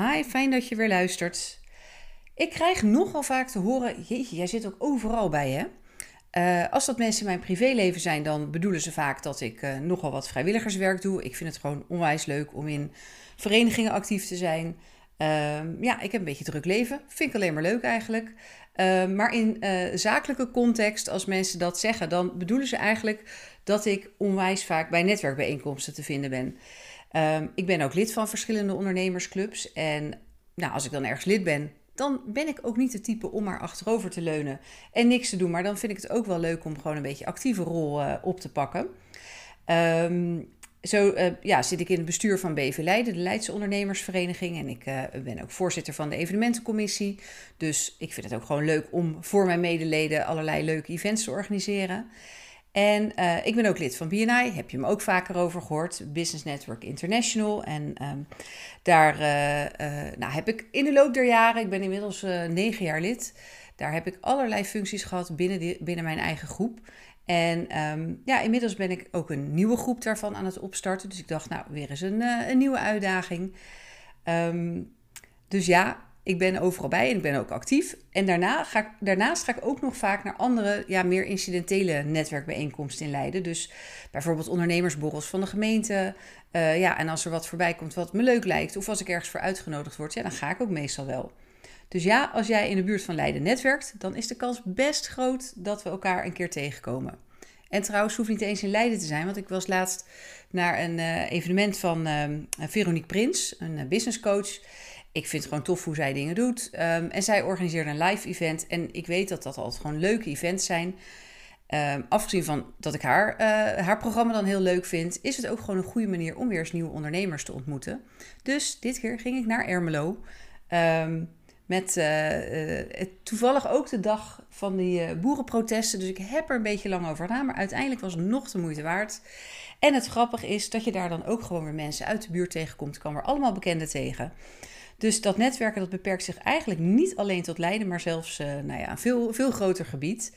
Hi, fijn dat je weer luistert. Ik krijg nogal vaak te horen: Jeetje, jij zit ook overal bij hè? Uh, als dat mensen in mijn privéleven zijn, dan bedoelen ze vaak dat ik uh, nogal wat vrijwilligerswerk doe. Ik vind het gewoon onwijs leuk om in verenigingen actief te zijn. Uh, ja, ik heb een beetje druk leven. Vind ik alleen maar leuk eigenlijk. Ehm, maar in uh, zakelijke context, als mensen dat zeggen, dan bedoelen ze eigenlijk dat ik onwijs vaak bij netwerkbijeenkomsten te vinden ben. Um, ik ben ook lid van verschillende ondernemersclubs. En nou, als ik dan ergens lid ben, dan ben ik ook niet de type om maar achterover te leunen en niks te doen. Maar dan vind ik het ook wel leuk om gewoon een beetje actieve rol uh, op te pakken. Um, zo uh, ja, zit ik in het bestuur van BV Leiden, de Leidse Ondernemersvereniging. En ik uh, ben ook voorzitter van de evenementencommissie. Dus ik vind het ook gewoon leuk om voor mijn medeleden allerlei leuke events te organiseren. En uh, ik ben ook lid van BNI, heb je me ook vaker over gehoord, Business Network International. En um, daar uh, uh, nou, heb ik in de loop der jaren, ik ben inmiddels negen jaar lid, daar heb ik allerlei functies gehad binnen, binnen mijn eigen groep. En um, ja, inmiddels ben ik ook een nieuwe groep daarvan aan het opstarten. Dus ik dacht, nou, weer eens een, een nieuwe uitdaging. Um, dus ja, ik ben overal bij en ik ben ook actief. En daarna ga ik, daarnaast ga ik ook nog vaak naar andere, ja, meer incidentele netwerkbijeenkomsten in Leiden. Dus bijvoorbeeld ondernemersborrels van de gemeente. Uh, ja, en als er wat voorbij komt wat me leuk lijkt, of als ik ergens voor uitgenodigd word, ja, dan ga ik ook meestal wel. Dus ja, als jij in de buurt van Leiden netwerkt, dan is de kans best groot dat we elkaar een keer tegenkomen. En trouwens, hoeft niet eens in Leiden te zijn, want ik was laatst naar een uh, evenement van uh, Veronique Prins, een business coach ik vind het gewoon tof hoe zij dingen doet. Um, en zij organiseerde een live event. En ik weet dat dat altijd gewoon leuke events zijn. Um, afgezien van dat ik haar, uh, haar programma dan heel leuk vind, is het ook gewoon een goede manier om weer eens nieuwe ondernemers te ontmoeten. Dus dit keer ging ik naar Ermelo. Um, met uh, uh, toevallig ook de dag van die boerenprotesten. Dus ik heb er een beetje lang over gedaan. Maar uiteindelijk was het nog de moeite waard. En het grappige is dat je daar dan ook gewoon weer mensen uit de buurt tegenkomt. Ik kwam er allemaal bekenden tegen. Dus dat netwerken dat beperkt zich eigenlijk niet alleen tot Leiden, maar zelfs uh, nou ja, een veel, veel groter gebied.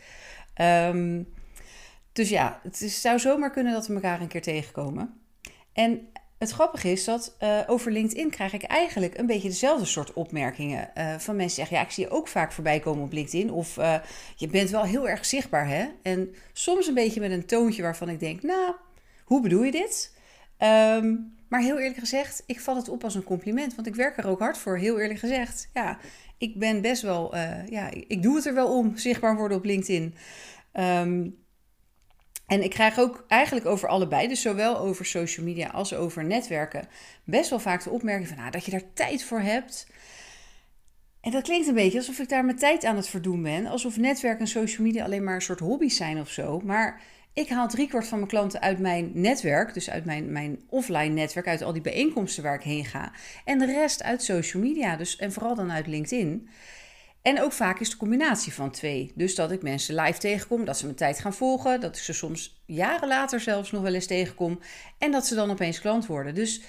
Um, dus ja, het zou zomaar kunnen dat we elkaar een keer tegenkomen. En het grappige is dat uh, over LinkedIn krijg ik eigenlijk een beetje dezelfde soort opmerkingen. Uh, van mensen zeggen, ja, ik zie je ook vaak voorbij komen op LinkedIn. Of je bent wel heel erg zichtbaar, hè? En soms een beetje met een toontje waarvan ik denk, nou, hoe bedoel je dit? Um, maar heel eerlijk gezegd, ik val het op als een compliment. Want ik werk er ook hard voor, heel eerlijk gezegd. Ja, ik ben best wel, uh, ja, ik doe het er wel om, zichtbaar worden op LinkedIn. Um, en ik krijg ook eigenlijk over allebei, dus zowel over social media als over netwerken, best wel vaak de opmerking van nou, dat je daar tijd voor hebt. En dat klinkt een beetje alsof ik daar mijn tijd aan het verdoen ben. Alsof netwerk en social media alleen maar een soort hobby's zijn of zo. Maar ik haal driekwart van mijn klanten uit mijn netwerk, dus uit mijn, mijn offline netwerk, uit al die bijeenkomsten waar ik heen ga. En de rest uit social media, dus, en vooral dan uit LinkedIn. En ook vaak is de combinatie van twee. Dus dat ik mensen live tegenkom, dat ze mijn tijd gaan volgen, dat ik ze soms jaren later zelfs nog wel eens tegenkom en dat ze dan opeens klant worden. Dus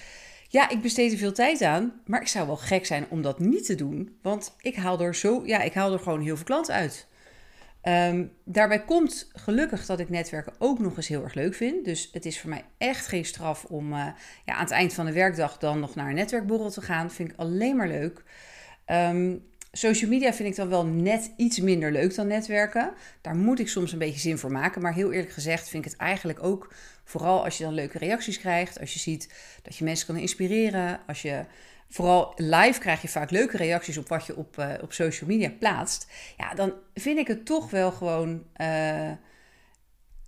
ja, ik besteed er veel tijd aan, maar ik zou wel gek zijn om dat niet te doen, want ik haal er zo, ja, ik haal er gewoon heel veel klanten uit. Um, daarbij komt gelukkig dat ik netwerken ook nog eens heel erg leuk vind. Dus het is voor mij echt geen straf om uh, ja, aan het eind van de werkdag dan nog naar een netwerkborrel te gaan. Vind ik alleen maar leuk. Um, social media vind ik dan wel net iets minder leuk dan netwerken. Daar moet ik soms een beetje zin voor maken. Maar heel eerlijk gezegd vind ik het eigenlijk ook, vooral als je dan leuke reacties krijgt. Als je ziet dat je mensen kan inspireren. Als je vooral live krijg je vaak leuke reacties op wat je op, uh, op social media plaatst. Ja, dan vind ik het toch wel gewoon. Uh,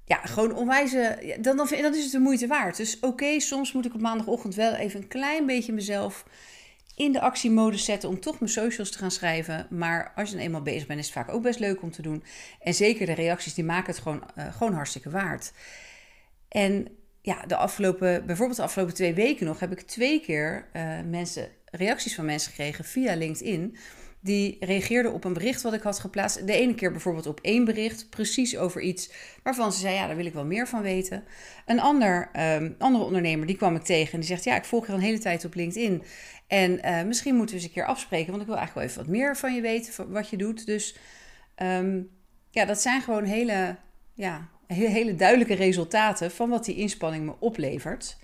ja, gewoon onwijze. Dan, dan, dan is het de moeite waard. Dus oké, soms moet ik op maandagochtend wel even een klein beetje mezelf in de actiemodus zetten om toch mijn socials te gaan schrijven. Maar als je eenmaal bezig bent, is het vaak ook best leuk om te doen. En zeker de reacties, die maken het gewoon, uh, gewoon hartstikke waard. En ja, de afgelopen, bijvoorbeeld de afgelopen twee weken nog, heb ik twee keer uh, mensen, reacties van mensen gekregen via LinkedIn. Die reageerden op een bericht wat ik had geplaatst. De ene keer bijvoorbeeld op één bericht, precies over iets waarvan ze zei: Ja, daar wil ik wel meer van weten. Een ander, um, andere ondernemer, die kwam ik tegen en die zegt: Ja, ik volg je al een hele tijd op LinkedIn. En uh, misschien moeten we eens een keer afspreken, want ik wil eigenlijk wel even wat meer van je weten, wat je doet. Dus um, ja, dat zijn gewoon hele, ja, hele duidelijke resultaten van wat die inspanning me oplevert.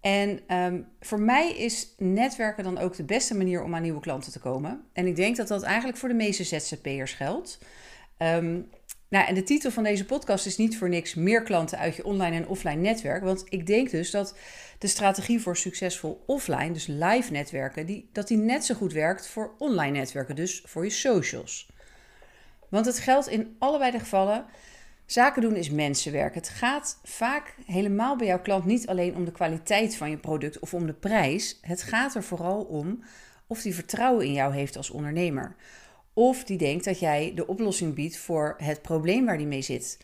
En um, voor mij is netwerken dan ook de beste manier om aan nieuwe klanten te komen. En ik denk dat dat eigenlijk voor de meeste ZZP'ers geldt. Um, nou, en de titel van deze podcast is niet voor niks meer klanten uit je online en offline netwerk. Want ik denk dus dat de strategie voor succesvol offline, dus live netwerken, die, dat die net zo goed werkt voor online netwerken, dus voor je socials. Want het geldt in allebei de gevallen. Zaken doen is mensenwerk. Het gaat vaak helemaal bij jouw klant niet alleen om de kwaliteit van je product of om de prijs. Het gaat er vooral om of die vertrouwen in jou heeft als ondernemer. Of die denkt dat jij de oplossing biedt voor het probleem waar die mee zit.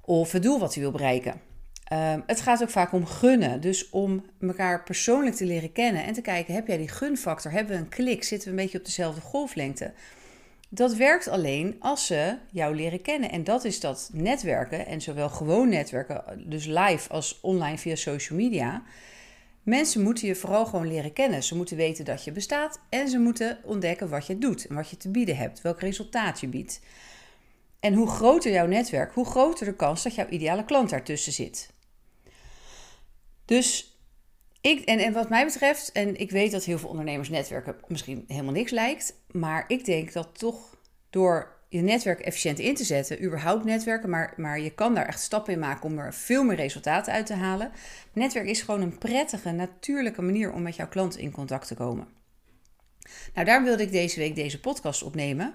Of het doel wat hij wil bereiken. Ehm, het gaat ook vaak om gunnen. Dus om elkaar persoonlijk te leren kennen en te kijken: heb jij die gunfactor? Hebben we een klik? Zitten we een beetje op dezelfde golflengte? Dat werkt alleen als ze jou leren kennen. En dat is dat netwerken. En zowel gewoon netwerken, dus live als online via social media. Mensen moeten je vooral gewoon leren kennen. Ze moeten weten dat je bestaat en ze moeten ontdekken wat je doet en wat je te bieden hebt, welk resultaat je biedt. En hoe groter jouw netwerk, hoe groter de kans dat jouw ideale klant daartussen zit. Dus ik, en, en wat mij betreft, en ik weet dat heel veel ondernemers netwerken misschien helemaal niks lijkt, maar ik denk dat toch door je netwerk efficiënt in te zetten, überhaupt netwerken, maar, maar je kan daar echt stappen in maken om er veel meer resultaten uit te halen. Netwerk is gewoon een prettige, natuurlijke manier om met jouw klant in contact te komen. Nou, daar wilde ik deze week deze podcast opnemen,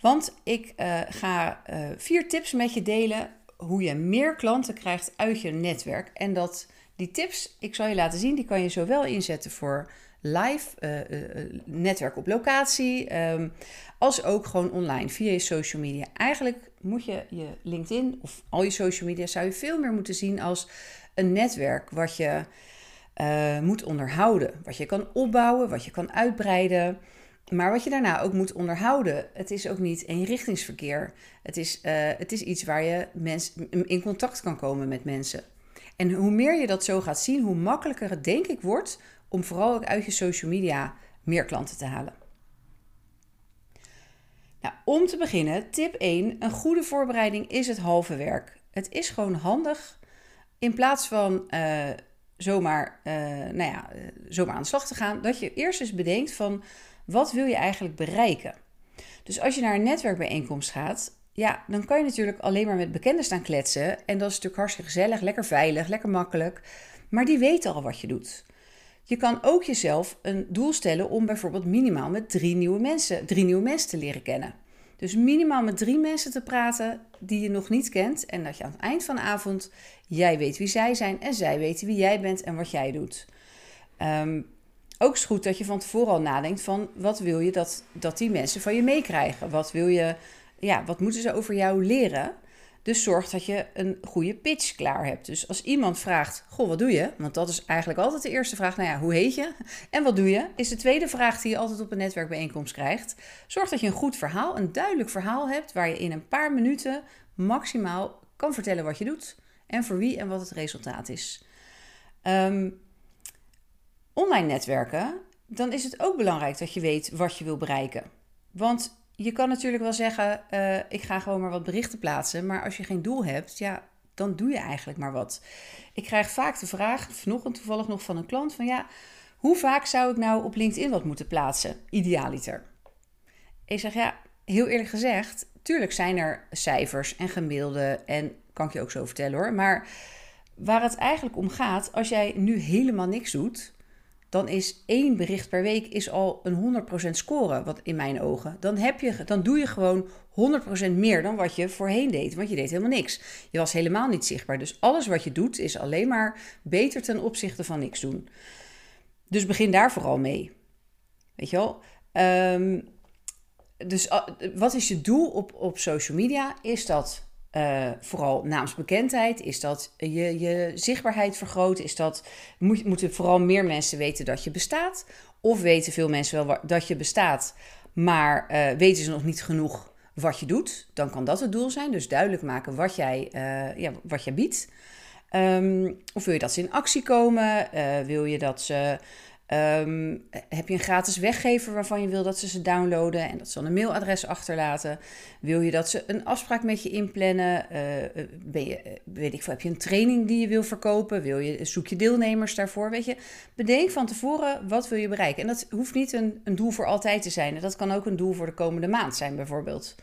want ik uh, ga uh, vier tips met je delen hoe je meer klanten krijgt uit je netwerk. En dat die tips, ik zal je laten zien, die kan je zowel inzetten voor live, uh, netwerk op locatie, um, als ook gewoon online via je social media. Eigenlijk moet je je LinkedIn of al je social media zou je veel meer moeten zien als een netwerk wat je moet onderhouden, wat je kan opbouwen, wat je kan uitbreiden. Maar wat je daarna ook moet onderhouden. Het is ook niet eenrichtingsverkeer. Het is, het is iets waar je mens, in contact kan komen met mensen. En hoe meer je dat zo gaat zien, hoe makkelijker het denk ik wordt om vooral ook uit je social media meer klanten te halen. Nou, om te beginnen, tip 1. Een goede voorbereiding is het halve werk. Het is gewoon handig in plaats van uh, zomaar, uh, nou ja, uh, zomaar aan de slag te gaan, dat je eerst eens bedenkt van wat wil je eigenlijk bereiken. Dus als je naar een netwerkbijeenkomst gaat, ja, dan kan je natuurlijk alleen maar met bekenden staan kletsen. En dat is natuurlijk hartstikke gezellig, lekker veilig, lekker makkelijk. Maar die weten al wat je doet. Je kan ook jezelf een doel stellen om bijvoorbeeld minimaal met drie nieuwe mensen, drie nieuwe mensen te leren kennen. Dus minimaal met drie mensen te praten die je nog niet kent. En dat je aan het eind van de avond, jij weet wie zij zijn en zij weten wie jij bent en wat jij doet. Um, ook is goed dat je van tevoren al nadenkt van wat wil je dat, dat die mensen van je meekrijgen? Wat wil je, ja, wat moeten ze over jou leren? Dus zorg dat je een goede pitch klaar hebt. Dus als iemand vraagt: Goh, wat doe je? Want dat is eigenlijk altijd de eerste vraag. Nou ja, hoe heet je? En wat doe je? Is de tweede vraag die je altijd op een netwerkbijeenkomst krijgt. Zorg dat je een goed verhaal, een duidelijk verhaal hebt. waar je in een paar minuten maximaal kan vertellen wat je doet. En voor wie en wat het resultaat is. Um, online netwerken, dan is het ook belangrijk dat je weet wat je wil bereiken. Want je kan natuurlijk wel zeggen, uh, ik ga gewoon maar wat berichten plaatsen. Maar als je geen doel hebt, ja, dan doe je eigenlijk maar wat. Ik krijg vaak de vraag, vanochtend toevallig nog van een klant, van ja, hoe vaak zou ik nou op LinkedIn wat moeten plaatsen, idealiter? Ik zeg ja, heel eerlijk gezegd, tuurlijk zijn er cijfers en gemiddelden en kan ik je ook zo vertellen hoor. Maar waar het eigenlijk om gaat, als jij nu helemaal niks doet, dan is één bericht per week is al een 100% score, wat in mijn ogen. Dan, heb je, dan doe je gewoon 100% meer dan wat je voorheen deed, want je deed helemaal niks. Je was helemaal niet zichtbaar. Dus alles wat je doet is alleen maar beter ten opzichte van niks doen. Dus begin daar vooral mee. Weet je wel? Um, dus uh, wat is je doel op, op social media? Is dat uh, vooral naamsbekendheid? Is dat je, je zichtbaarheid vergroten? Is dat, moet, moeten vooral meer mensen weten dat je bestaat? Of weten veel mensen wel dat je bestaat, maar uh, weten ze nog niet genoeg wat je doet? Dan kan dat het doel zijn. Dus duidelijk maken wat jij, uh, ja, wat jij biedt. Um, of wil je dat ze in actie komen? wil je dat ze Ehm, heb je een gratis weggever waarvan je wil dat ze ze downloaden en dat ze dan een mailadres achterlaten? Wil je dat ze een afspraak met je inplannen? Uh, ben je, weet ik heb je een training die je wil verkopen? Wil je, zoek je deelnemers daarvoor? Weet je, bedenk van tevoren wat wil je bereiken. En dat hoeft niet een, een doel voor altijd te zijn. Dat kan ook een doel voor de komende maand zijn, bijvoorbeeld.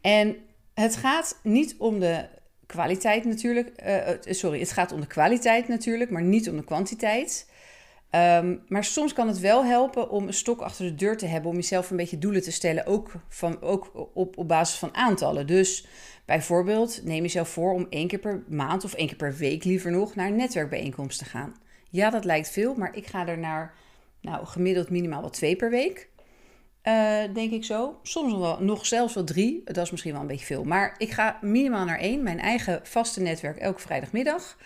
En het gaat niet om de kwaliteit natuurlijk. Uh, sorry, het gaat om de kwaliteit natuurlijk, maar niet om de kwantiteit. Um, maar soms kan het wel helpen om een stok achter de deur te hebben, om jezelf een beetje doelen te stellen, ook, van, ook op, op basis van aantallen. Dus bijvoorbeeld neem jezelf voor om één keer per maand of één keer per week liever nog naar een netwerkbijeenkomst te gaan. Ja, dat lijkt veel, maar ik ga er naar nou, gemiddeld minimaal wel twee per week. Uh, denk ik zo. Soms nog, wel, nog zelfs wel drie. Dat is misschien wel een beetje veel. Maar ik ga minimaal naar één. Mijn eigen vaste netwerk elke vrijdagmiddag.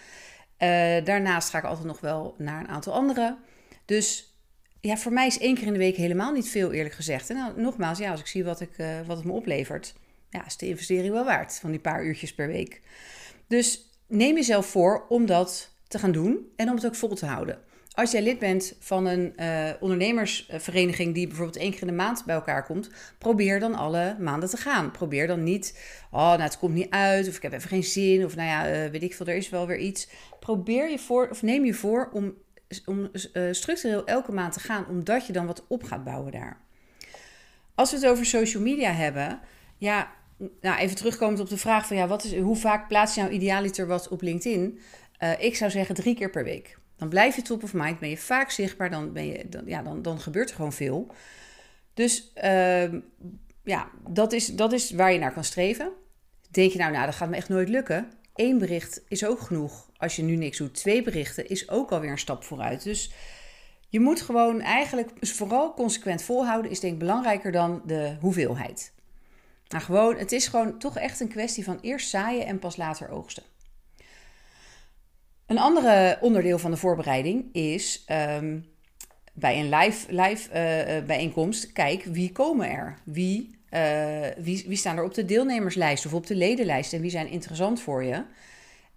Uh, daarnaast ga ik altijd nog wel naar een aantal andere. Dus ja, voor mij is één keer in de week helemaal niet veel, eerlijk gezegd. En nogmaals, ja, als ik zie wat, ik, uh, wat het me oplevert, ja, is de investering wel waard van die paar uurtjes per week. Dus neem jezelf voor om dat te gaan doen en om het ook vol te houden. Als jij lid bent van een uh, ondernemersvereniging die bijvoorbeeld één keer in de maand bij elkaar komt, probeer dan alle maanden te gaan. Probeer dan niet, oh, nou het komt niet uit, of ik heb even geen zin, of nou ja, uh, weet ik veel, er is wel weer iets. Probeer je voor, of neem je voor om, om uh, structureel elke maand te gaan, omdat je dan wat op gaat bouwen daar. Als we het over social media hebben, ja, nou even terugkomend op de vraag van ja, wat is, hoe vaak plaats je nou idealiter wat op LinkedIn? ik zou zeggen drie keer per week. Dan blijf je top of mind, ben je vaak zichtbaar, dan, ben je, dan, ja, dan, dan gebeurt er gewoon veel. Dus uh, ja, dat is, dat is waar je naar kan streven. Denk je nou, nou, dat gaat me echt nooit lukken. Eén bericht is ook genoeg. Als je nu niks doet, twee berichten is ook alweer een stap vooruit. Dus je moet gewoon eigenlijk vooral consequent volhouden, is denk ik belangrijker dan de hoeveelheid. Gewoon, het is gewoon toch echt een kwestie van eerst zaaien en pas later oogsten. Een andere onderdeel van de voorbereiding is um, bij een live, live uh, bijeenkomst, kijk wie komen er? Wie, uh, wie, wie staan er op de deelnemerslijst of op de ledenlijst en wie zijn interessant voor je?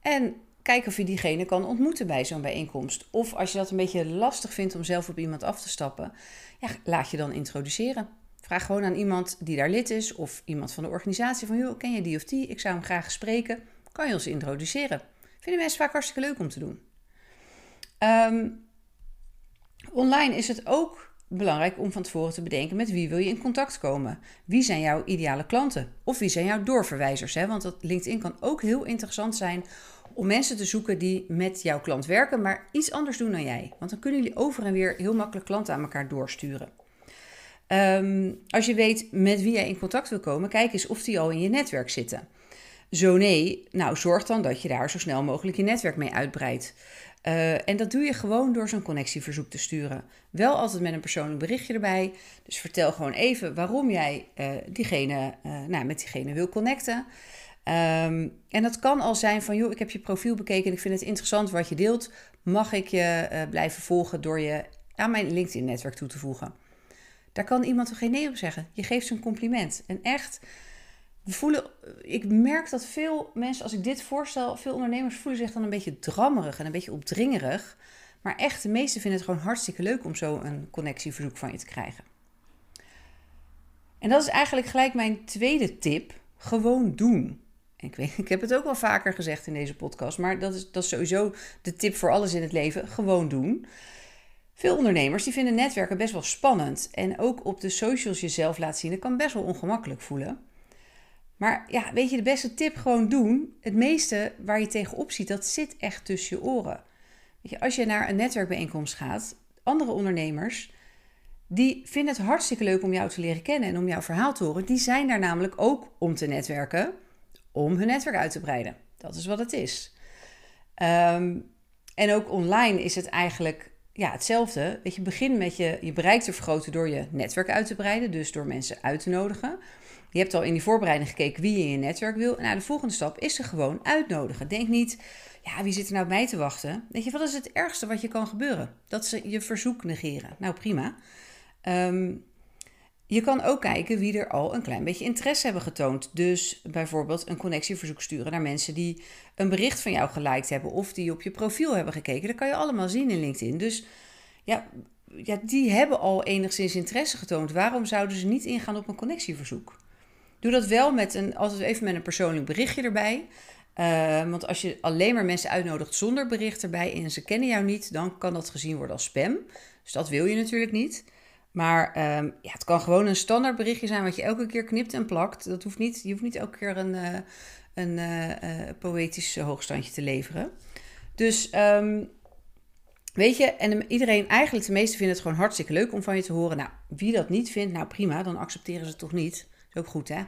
En kijk of je diegene kan ontmoeten bij zo'n bijeenkomst. Of als je dat een beetje lastig vindt om zelf op iemand af te stappen, ja, laat je dan introduceren. Vraag gewoon aan iemand die daar lid is of iemand van de organisatie van, joh, ken je die of die? Ik zou hem graag spreken. Kan je ons introduceren? Vinden mensen vaak hartstikke leuk om te doen. Um, online is het ook belangrijk om van tevoren te bedenken met wie wil je in contact komen. Wie zijn jouw ideale klanten? Of wie zijn jouw doorverwijzers? Hè? Want LinkedIn kan ook heel interessant zijn om mensen te zoeken die met jouw klant werken, maar iets anders doen dan jij. Want dan kunnen jullie over en weer heel makkelijk klanten aan elkaar doorsturen. Um, als je weet met wie jij in contact wil komen, kijk eens of die al in je netwerk zitten. Zo nee, nou zorg dan dat je daar zo snel mogelijk je netwerk mee uitbreidt. Uh, en dat doe je gewoon door zo'n connectieverzoek te sturen. Wel altijd met een persoonlijk berichtje erbij. Dus vertel gewoon even waarom jij uh, diegene, uh, nou, met diegene wil connecten. Um, en dat kan al zijn van, joh, ik heb je profiel bekeken en ik vind het interessant wat je deelt. Mag ik je blijven volgen door je aan mijn LinkedIn-netwerk toe te voegen? Daar kan iemand toch geen nee op zeggen. Je geeft ze een compliment. En echt, we voelen, ik merk dat veel mensen, als ik dit voorstel, veel ondernemers voelen zich dan een beetje drammerig en een beetje opdringerig. Maar echt, de meesten vinden het gewoon hartstikke leuk om zo een connectieverzoek van je te krijgen. En dat is eigenlijk gelijk mijn tweede tip: gewoon doen. ik, weet, ik heb het ook wel vaker gezegd in deze podcast, maar dat is, dat is sowieso de tip voor alles in het leven: gewoon doen. Veel ondernemers die vinden netwerken best wel spannend. En ook op de socials jezelf laten zien, dat kan best wel ongemakkelijk voelen. Maar ja, weet je, de beste tip gewoon doen. Het meeste waar je tegenop ziet, dat zit echt tussen je oren. Weet je, als je naar een netwerkbijeenkomst gaat, andere ondernemers, die vinden het hartstikke leuk om jou te leren kennen en om jouw verhaal te horen. Die zijn daar namelijk ook om te netwerken, om hun netwerk uit te breiden. Dat is wat het is. Um, en ook online is het eigenlijk ja, hetzelfde. Weet je, begin met je, je bereik te vergroten door je netwerk uit te breiden, dus door mensen uit te nodigen. Je hebt al in die voorbereiding gekeken wie je in je netwerk wil. Nou, de volgende stap is ze gewoon uitnodigen. Denk niet, ja, wie zit er nou bij te wachten? Weet je, wat is het ergste wat je kan gebeuren? Dat ze je verzoek negeren. Nou, prima. Um, Je kan ook kijken wie er al een klein beetje interesse hebben getoond. Dus bijvoorbeeld een connectieverzoek sturen naar mensen die een bericht van jou geliked hebben of die op je profiel hebben gekeken. Dat kan je allemaal zien in LinkedIn. Dus ja, ja, die hebben al enigszins interesse getoond. Waarom zouden ze niet ingaan op een connectieverzoek? Doe dat wel met een, altijd even met een persoonlijk berichtje erbij. Uh, want als je alleen maar mensen uitnodigt zonder bericht erbij en ze kennen jou niet, dan kan dat gezien worden als spam. Dus dat wil je natuurlijk niet. Maar um, ja, het kan gewoon een standaard berichtje zijn wat je elke keer knipt en plakt. Dat hoeft niet, je hoeft niet elke keer een, uh, een uh, poëtisch hoogstandje te leveren. Dus um, weet je, en iedereen, eigenlijk de meesten vinden het gewoon hartstikke leuk om van je te horen. Nou, wie dat niet vindt, nou prima, dan accepteren ze het toch niet. Is ook goed, hè?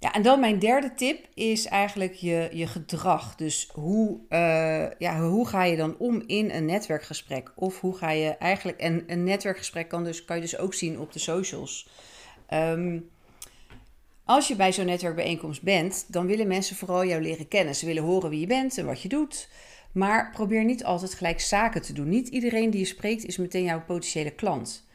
Ja, en dan mijn derde tip is eigenlijk je, je gedrag. Dus hoe, uh, ja, hoe ga je dan om in een netwerkgesprek? Of hoe ga je eigenlijk. En een netwerkgesprek kan, dus, kan je dus ook zien op de socials. Um, als je bij zo'n netwerkbijeenkomst bent, dan willen mensen vooral jou leren kennen. Ze willen horen wie je bent en wat je doet. Maar probeer niet altijd gelijk zaken te doen. Niet iedereen die je spreekt is meteen jouw potentiële klant.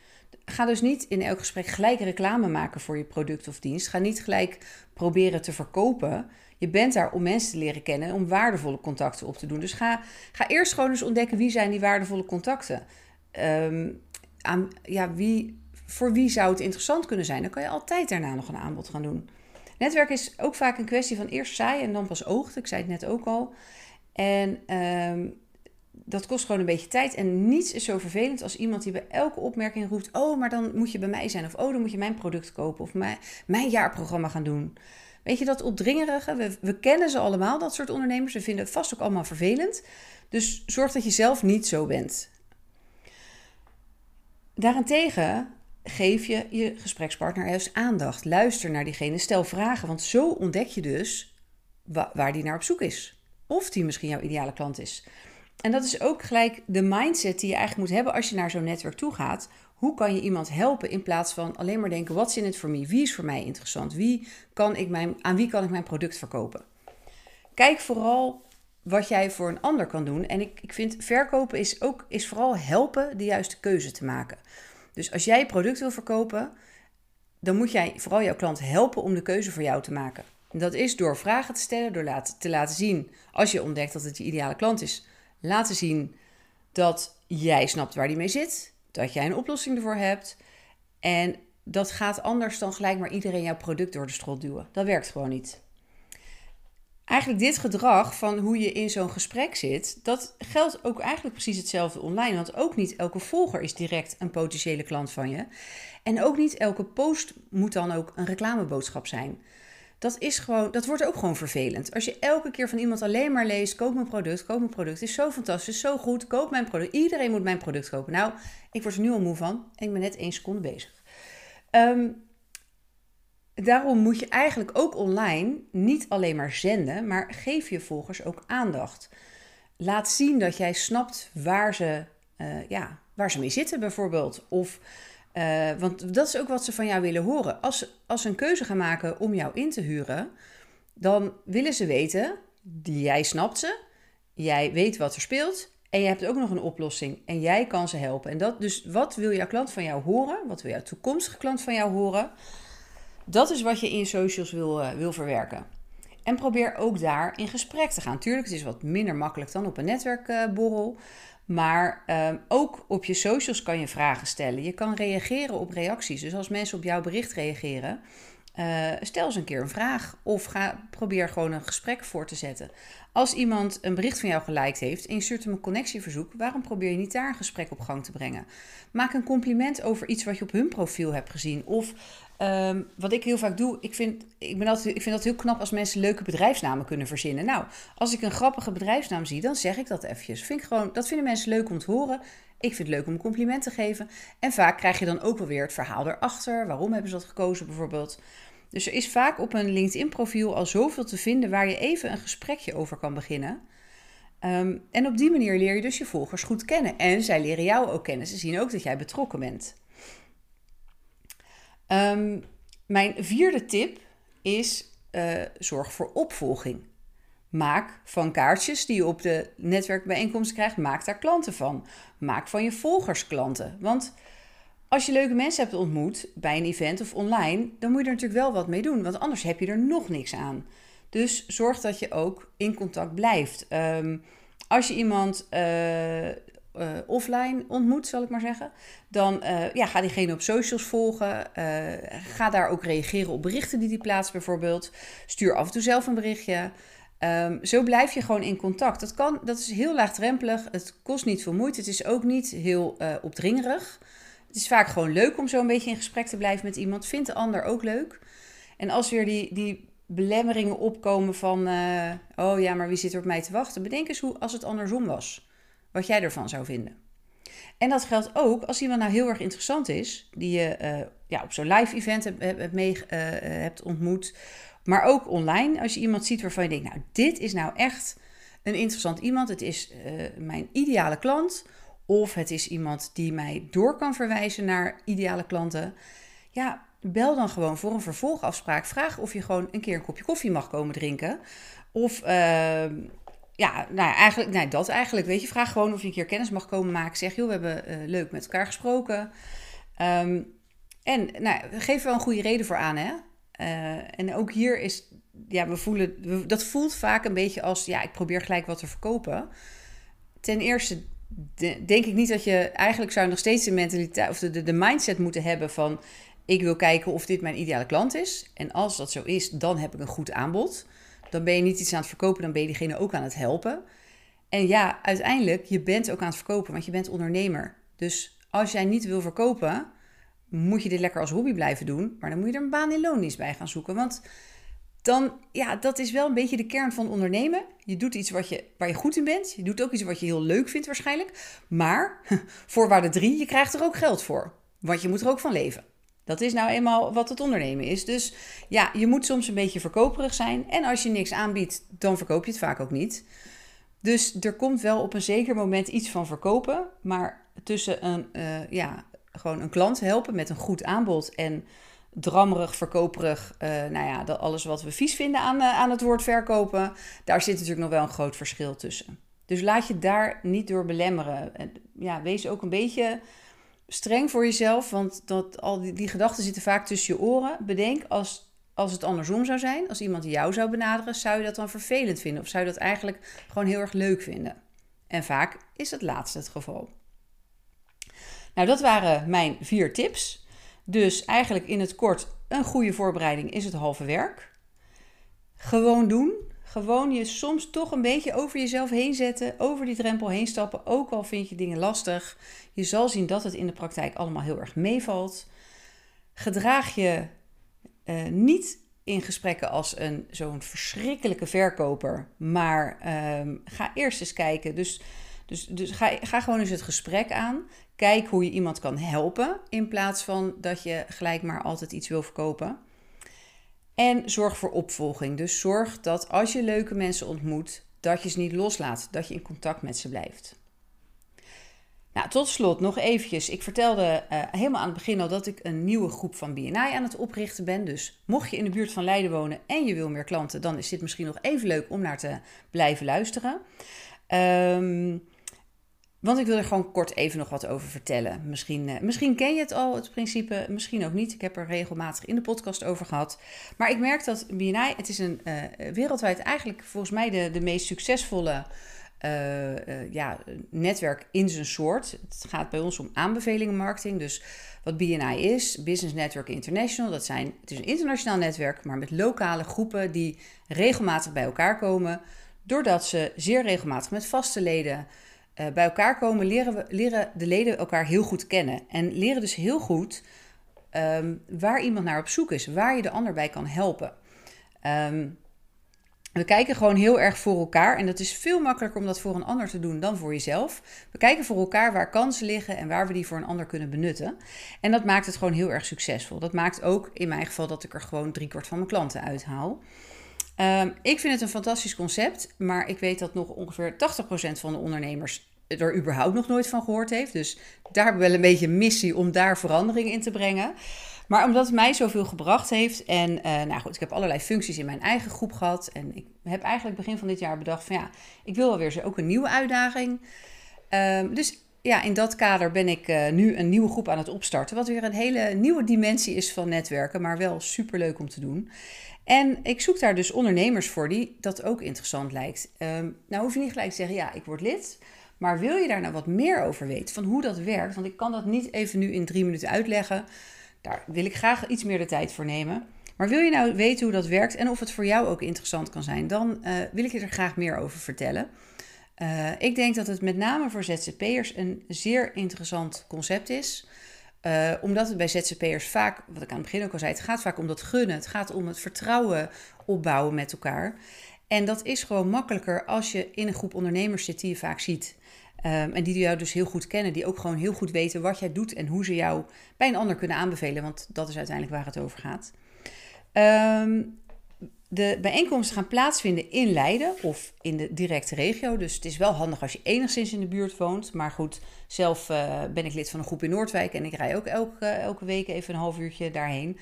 Ga dus niet in elk gesprek gelijk reclame maken voor je product of dienst. Ga niet gelijk proberen te verkopen. Je bent daar om mensen te leren kennen, om waardevolle contacten op te doen. Dus ga, ga eerst gewoon eens ontdekken wie zijn die waardevolle contacten. Um, aan, ja, wie, voor wie zou het interessant kunnen zijn? Dan kan je altijd daarna nog een aanbod gaan doen. Netwerk is ook vaak een kwestie van eerst saai en dan pas oogd. Ik zei het net ook al. En um, dat kost gewoon een beetje tijd. En niets is zo vervelend als iemand die bij elke opmerking roept: Oh, maar dan moet je bij mij zijn. Of oh, dan moet je mijn product kopen. Of mijn, mijn jaarprogramma gaan doen. Weet je dat opdringerige? We, kennen ze allemaal, dat soort ondernemers. We vinden het vast ook allemaal vervelend. Dus zorg dat je zelf niet zo bent. Daarentegen geef je je gesprekspartner juist aandacht. Luister naar diegene, stel vragen. Want zo ontdek je dus waar die naar op zoek is. Of die misschien jouw ideale klant is. En dat is ook gelijk de mindset die je eigenlijk moet hebben als je naar zo'n netwerk toe gaat. Hoe kan je iemand helpen in plaats van alleen maar denken: wat is in het voor mij? Wie is voor mij interessant? Wie kan ik mijn, aan wie kan ik mijn product verkopen? Kijk vooral wat jij voor een ander kan doen. En ik, ik vind verkopen is ook is vooral helpen de juiste keuze te maken. Dus als jij product wil verkopen, dan moet jij vooral jouw klant helpen om de keuze voor jou te maken. En dat is door vragen te stellen, door te laten zien als je ontdekt dat het je ideale klant is laten zien dat jij snapt waar die mee zit, dat jij een oplossing ervoor hebt. En dat gaat anders dan gelijk maar iedereen jouw product door de strot duwen. Dat werkt gewoon niet. Eigenlijk dit gedrag van hoe je in zo'n gesprek zit, dat geldt ook eigenlijk precies hetzelfde online. Want ook niet elke volger is direct een potentiële klant van je. En ook niet elke post moet dan ook een reclameboodschap zijn dat is gewoon, dat wordt ook gewoon vervelend. Als je elke keer van iemand alleen maar leest: koop mijn product, koop mijn product. Is zo fantastisch, zo goed, koop mijn product. Iedereen moet mijn product kopen. Nou, ik word er nu al moe van en ik ben net één seconde bezig. Ehm, daarom moet je eigenlijk ook online niet alleen maar zenden, maar geef je volgers ook aandacht. Laat zien dat jij snapt waar ze, uh, ja, waar ze mee zitten, bijvoorbeeld. Of uh, want dat is ook wat ze van jou willen horen. Als, als ze een keuze gaan maken om jou in te huren, dan willen ze weten, jij snapt ze, jij weet wat er speelt en je hebt ook nog een oplossing en jij kan ze helpen. En dat, dus wat wil jouw klant van jou horen? Wat wil jouw toekomstige klant van jou horen? Dat is wat je in socials wil, uh, wil verwerken. En probeer ook daar in gesprek te gaan. Tuurlijk, het is wat minder makkelijk dan op een netwerkborrel. Maar um, ook op je socials kan je vragen stellen. Je kan reageren op reacties. Dus als mensen op jouw bericht reageren, uh, stel eens een keer een vraag. Of ga, probeer gewoon een gesprek voor te zetten. Als iemand een bericht van jou geliked heeft en je stuurt hem een connectieverzoek, waarom probeer je niet daar een gesprek op gang te brengen? Maak een compliment over iets wat je op hun profiel hebt gezien. Of um, wat ik heel vaak doe, ik vind, ik, ben ik vind dat heel knap als mensen leuke bedrijfsnamen kunnen verzinnen. Nou, als ik een grappige bedrijfsnaam zie, dan zeg ik dat eventjes. Vind gewoon, dat vinden mensen leuk om te horen. Ik vind het leuk om een compliment te geven. En vaak krijg je dan ook wel weer het verhaal erachter. Waarom hebben ze dat gekozen bijvoorbeeld? Dus er is vaak op een LinkedIn-profiel al zoveel te vinden waar je even een gesprekje over kan beginnen. Um, en op die manier leer je dus je volgers goed kennen. En zij leren jou ook kennen. Ze zien ook dat jij betrokken bent. Um, mijn vierde tip is uh, zorg voor opvolging. Maak van kaartjes die je op de netwerkbijeenkomst krijgt, maak daar klanten van. Maak van je volgers klanten. Want als je leuke mensen hebt ontmoet bij een event of online, dan moet je er natuurlijk wel wat mee doen, want anders heb je er nog niks aan. Dus zorg dat je ook in contact blijft. Ehm, als je iemand uh, offline ontmoet, zal ik maar zeggen, dan uh, ja, ga diegene op socials volgen. ga daar ook reageren op berichten die die plaatst, bijvoorbeeld. Stuur af en toe zelf een berichtje. Um, zo blijf je gewoon in contact. Dat, kan, dat is heel laagdrempelig. Het kost niet veel moeite. Het is ook niet heel opdringerig. Het is vaak gewoon leuk om zo een beetje in gesprek te blijven met iemand. Vindt de ander ook leuk. En als weer die, die belemmeringen opkomen van... Uh, oh ja, maar wie zit er op mij te wachten? Bedenk eens hoe als het andersom was. Wat jij ervan zou vinden. En dat geldt ook als iemand nou heel erg interessant is... die je uh, ja, op zo'n live event uh, hebt ontmoet... maar ook online. Als je iemand ziet waarvan je denkt... nou, dit is nou echt een interessant iemand. Het is mijn ideale klant... Of het is iemand die mij door kan verwijzen naar ideale klanten. Ja, bel dan gewoon voor een vervolgafspraak. Vraag of je gewoon een keer een kopje koffie mag komen drinken. Of ehm, ja, nou eigenlijk, nee, dat eigenlijk. Weet je, vraag gewoon of je een keer kennis mag komen maken. Zeg, joh, we hebben uh, leuk met elkaar gesproken. Ehm, en nou, geef wel een goede reden voor aan, hè. Uh, en ook hier is, ja, we voelen, dat voelt vaak een beetje als, ja, ik probeer gelijk wat te verkopen. Ten eerste denk ik niet dat je eigenlijk zou nog steeds de mentaliteit of de, de, de mindset moeten hebben van ik wil kijken of dit mijn ideale klant is. En als dat zo is, dan heb ik een goed aanbod. Dan ben je niet iets aan het verkopen, dan ben je diegene ook aan het helpen. En ja, uiteindelijk, je bent ook aan het verkopen, want je bent ondernemer. Dus als jij niet wil verkopen, moet je dit lekker als hobby blijven doen. Maar dan moet je er een baan in loondienst bij gaan zoeken. Want dan, ja, dat is wel een beetje de kern van ondernemen. Je doet iets wat je, waar je goed in bent. Je doet ook iets wat je heel leuk vindt waarschijnlijk. Maar, voorwaarde drie, je krijgt er ook geld voor. Want je moet er ook van leven. Dat is nou eenmaal wat het ondernemen is. Dus ja, je moet soms een beetje verkoperig zijn. En als je niks aanbiedt, dan verkoop je het vaak ook niet. Dus er komt wel op een zeker moment iets van verkopen. Maar tussen een, uh, ja, gewoon een klant helpen met een goed aanbod en drammerig, verkoperig, uh, nou ja, dat alles wat we vies vinden aan, uh, aan het woord verkopen, daar zit natuurlijk nog wel een groot verschil tussen. Dus laat je daar niet door belemmeren. En, ja, wees ook een beetje streng voor jezelf, want dat, al die, die gedachten zitten vaak tussen je oren. Bedenk, als, als het andersom zou zijn, als iemand jou zou benaderen, zou je dat dan vervelend vinden? Of zou je dat eigenlijk gewoon heel erg leuk vinden? En vaak is het laatste het geval. Nou, dat waren mijn vier tips. Dus eigenlijk in het kort, een goede voorbereiding is het halve werk. Gewoon doen. Gewoon je soms toch een beetje over jezelf heen zetten, over die drempel heen stappen, ook al vind je dingen lastig. Je zal zien dat het in de praktijk allemaal heel erg meevalt. Gedraag je uh, niet in gesprekken als een zo'n verschrikkelijke verkoper, maar um, ga eerst eens kijken. Dus, dus, dus ga, ga gewoon eens het gesprek aan. Kijk hoe je iemand kan helpen in plaats van dat je gelijk maar altijd iets wil verkopen. En zorg voor opvolging. Dus zorg dat als je leuke mensen ontmoet, dat je ze niet loslaat, dat je in contact met ze blijft. Nou, tot slot nog eventjes. Ik vertelde uh, helemaal aan het begin al dat ik een nieuwe groep van BNI aan het oprichten ben. Dus mocht je in de buurt van Leiden wonen en je wil meer klanten, dan is dit misschien nog even leuk om naar te blijven luisteren. Um, want ik wil er gewoon kort even nog wat over vertellen. Misschien, uh, misschien ken je het al, het principe, misschien ook niet. Ik heb er regelmatig in de podcast over gehad. Maar ik merk dat BNI, het is een uh, wereldwijd eigenlijk volgens mij de, de meest succesvolle uh, ja, netwerk in zijn soort. Het gaat bij ons om aanbevelingenmarketing. Dus wat BNI is, Business Network International, dat zijn, het is een internationaal netwerk, maar met lokale groepen die regelmatig bij elkaar komen. Doordat ze zeer regelmatig met vaste leden uh, bij elkaar komen, leren, we, leren de leden elkaar heel goed kennen. En leren dus heel goed um, waar iemand naar op zoek is, waar je de ander bij kan helpen. Um, we kijken gewoon heel erg voor elkaar. En dat is veel makkelijker om dat voor een ander te doen dan voor jezelf. We kijken voor elkaar waar kansen liggen en waar we die voor een ander kunnen benutten. En dat maakt het gewoon heel erg succesvol. Dat maakt ook in mijn geval dat ik er gewoon driekwart van mijn klanten uithaal. Um, ik vind het een fantastisch concept, maar ik weet dat nog ongeveer 80% van de ondernemers er überhaupt nog nooit van gehoord heeft. Dus daar hebben we wel een beetje een missie om daar verandering in te brengen. Maar omdat het mij zoveel gebracht heeft en uh, nou goed, ik heb allerlei functies in mijn eigen groep gehad. En ik heb eigenlijk begin van dit jaar bedacht van ja, ik wil wel weer ook een nieuwe uitdaging. Um, dus ja, in dat kader ben ik uh, nu een nieuwe groep aan het opstarten. Wat weer een hele nieuwe dimensie is van netwerken, maar wel superleuk om te doen. En ik zoek daar dus ondernemers voor die dat ook interessant lijkt. Um, nou hoef je niet gelijk te zeggen, ja, ik word lid. Maar wil je daar nou wat meer over weten, van hoe dat werkt? Want ik kan dat niet even nu in drie minuten uitleggen. Daar wil ik graag iets meer de tijd voor nemen. Maar wil je nou weten hoe dat werkt en of het voor jou ook interessant kan zijn, dan uh, wil ik je er graag meer over vertellen. Uh, ik denk dat het met name voor ZZP'ers een zeer interessant concept is. Uh, omdat het bij ZZP'ers vaak, wat ik aan het begin ook al zei, het gaat vaak om dat gunnen. Het gaat om het vertrouwen opbouwen met elkaar. En dat is gewoon makkelijker als je in een groep ondernemers zit die je vaak ziet. Um, en die jou dus heel goed kennen, die ook gewoon heel goed weten wat jij doet en hoe ze jou bij een ander kunnen aanbevelen, want dat is uiteindelijk waar het over gaat. Um, de bijeenkomsten gaan plaatsvinden in Leiden of in de directe regio. Dus het is wel handig als je enigszins in de buurt woont. Maar goed, zelf uh, ben ik lid van een groep in Noordwijk en ik rij ook elke, elke week even een half uurtje daarheen.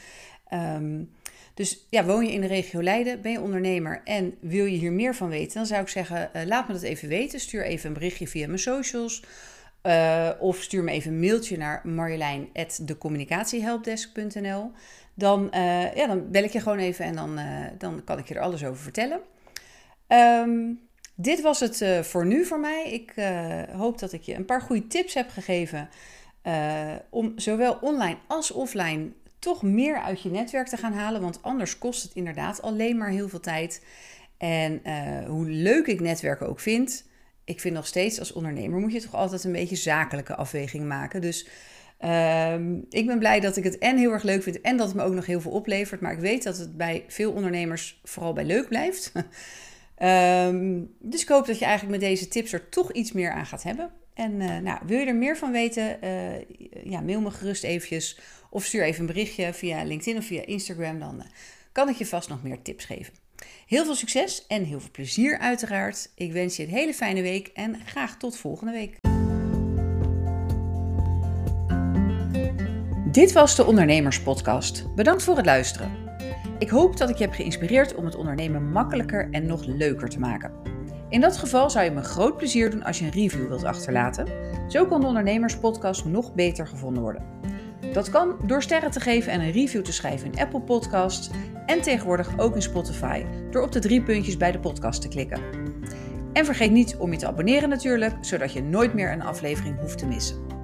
Um, dus ja, woon je in de regio Leiden, ben je ondernemer en wil je hier meer van weten, dan zou ik zeggen, uh, laat me dat even weten. Stuur even een berichtje via mijn socials. Uh, of stuur me even een mailtje naar marjolein.decommunicatiehelpdesk.nl. Dan, uh, ja, dan bel ik je gewoon even en dan, uh, dan kan ik je er alles over vertellen. Um, dit was het voor nu voor mij. Ik hoop dat ik je een paar goede tips heb gegeven om zowel online als offline toch meer uit je netwerk te gaan halen. Want anders kost het inderdaad alleen maar heel veel tijd. En hoe leuk ik netwerken ook vind, ik vind nog steeds als ondernemer moet je toch altijd een beetje zakelijke afweging maken. Dus um, ik ben blij dat ik het en heel erg leuk vind en dat het me ook nog heel veel oplevert. Maar ik weet dat het bij veel ondernemers vooral bij leuk blijft. um, dus ik hoop dat je eigenlijk met deze tips er toch iets meer aan gaat hebben. En uh, nou, wil je er meer van weten, uh, ja, mail me gerust eventjes of stuur even een berichtje via LinkedIn of via Instagram. Dan uh, kan ik je vast nog meer tips geven. Heel veel succes en heel veel plezier uiteraard. Ik wens je een hele fijne week en graag tot volgende week. Dit was de Ondernemerspodcast. Bedankt voor het luisteren. Ik hoop dat ik je heb geïnspireerd om het ondernemen makkelijker en nog leuker te maken. In dat geval zou je me groot plezier doen als je een review wilt achterlaten. Zo kan de Ondernemerspodcast nog beter gevonden worden. Dat kan door sterren te geven en een review te schrijven in Apple Podcasts en tegenwoordig ook in Spotify door op de drie puntjes bij de podcast te klikken. En vergeet niet om je te abonneren natuurlijk, zodat je nooit meer een aflevering hoeft te missen.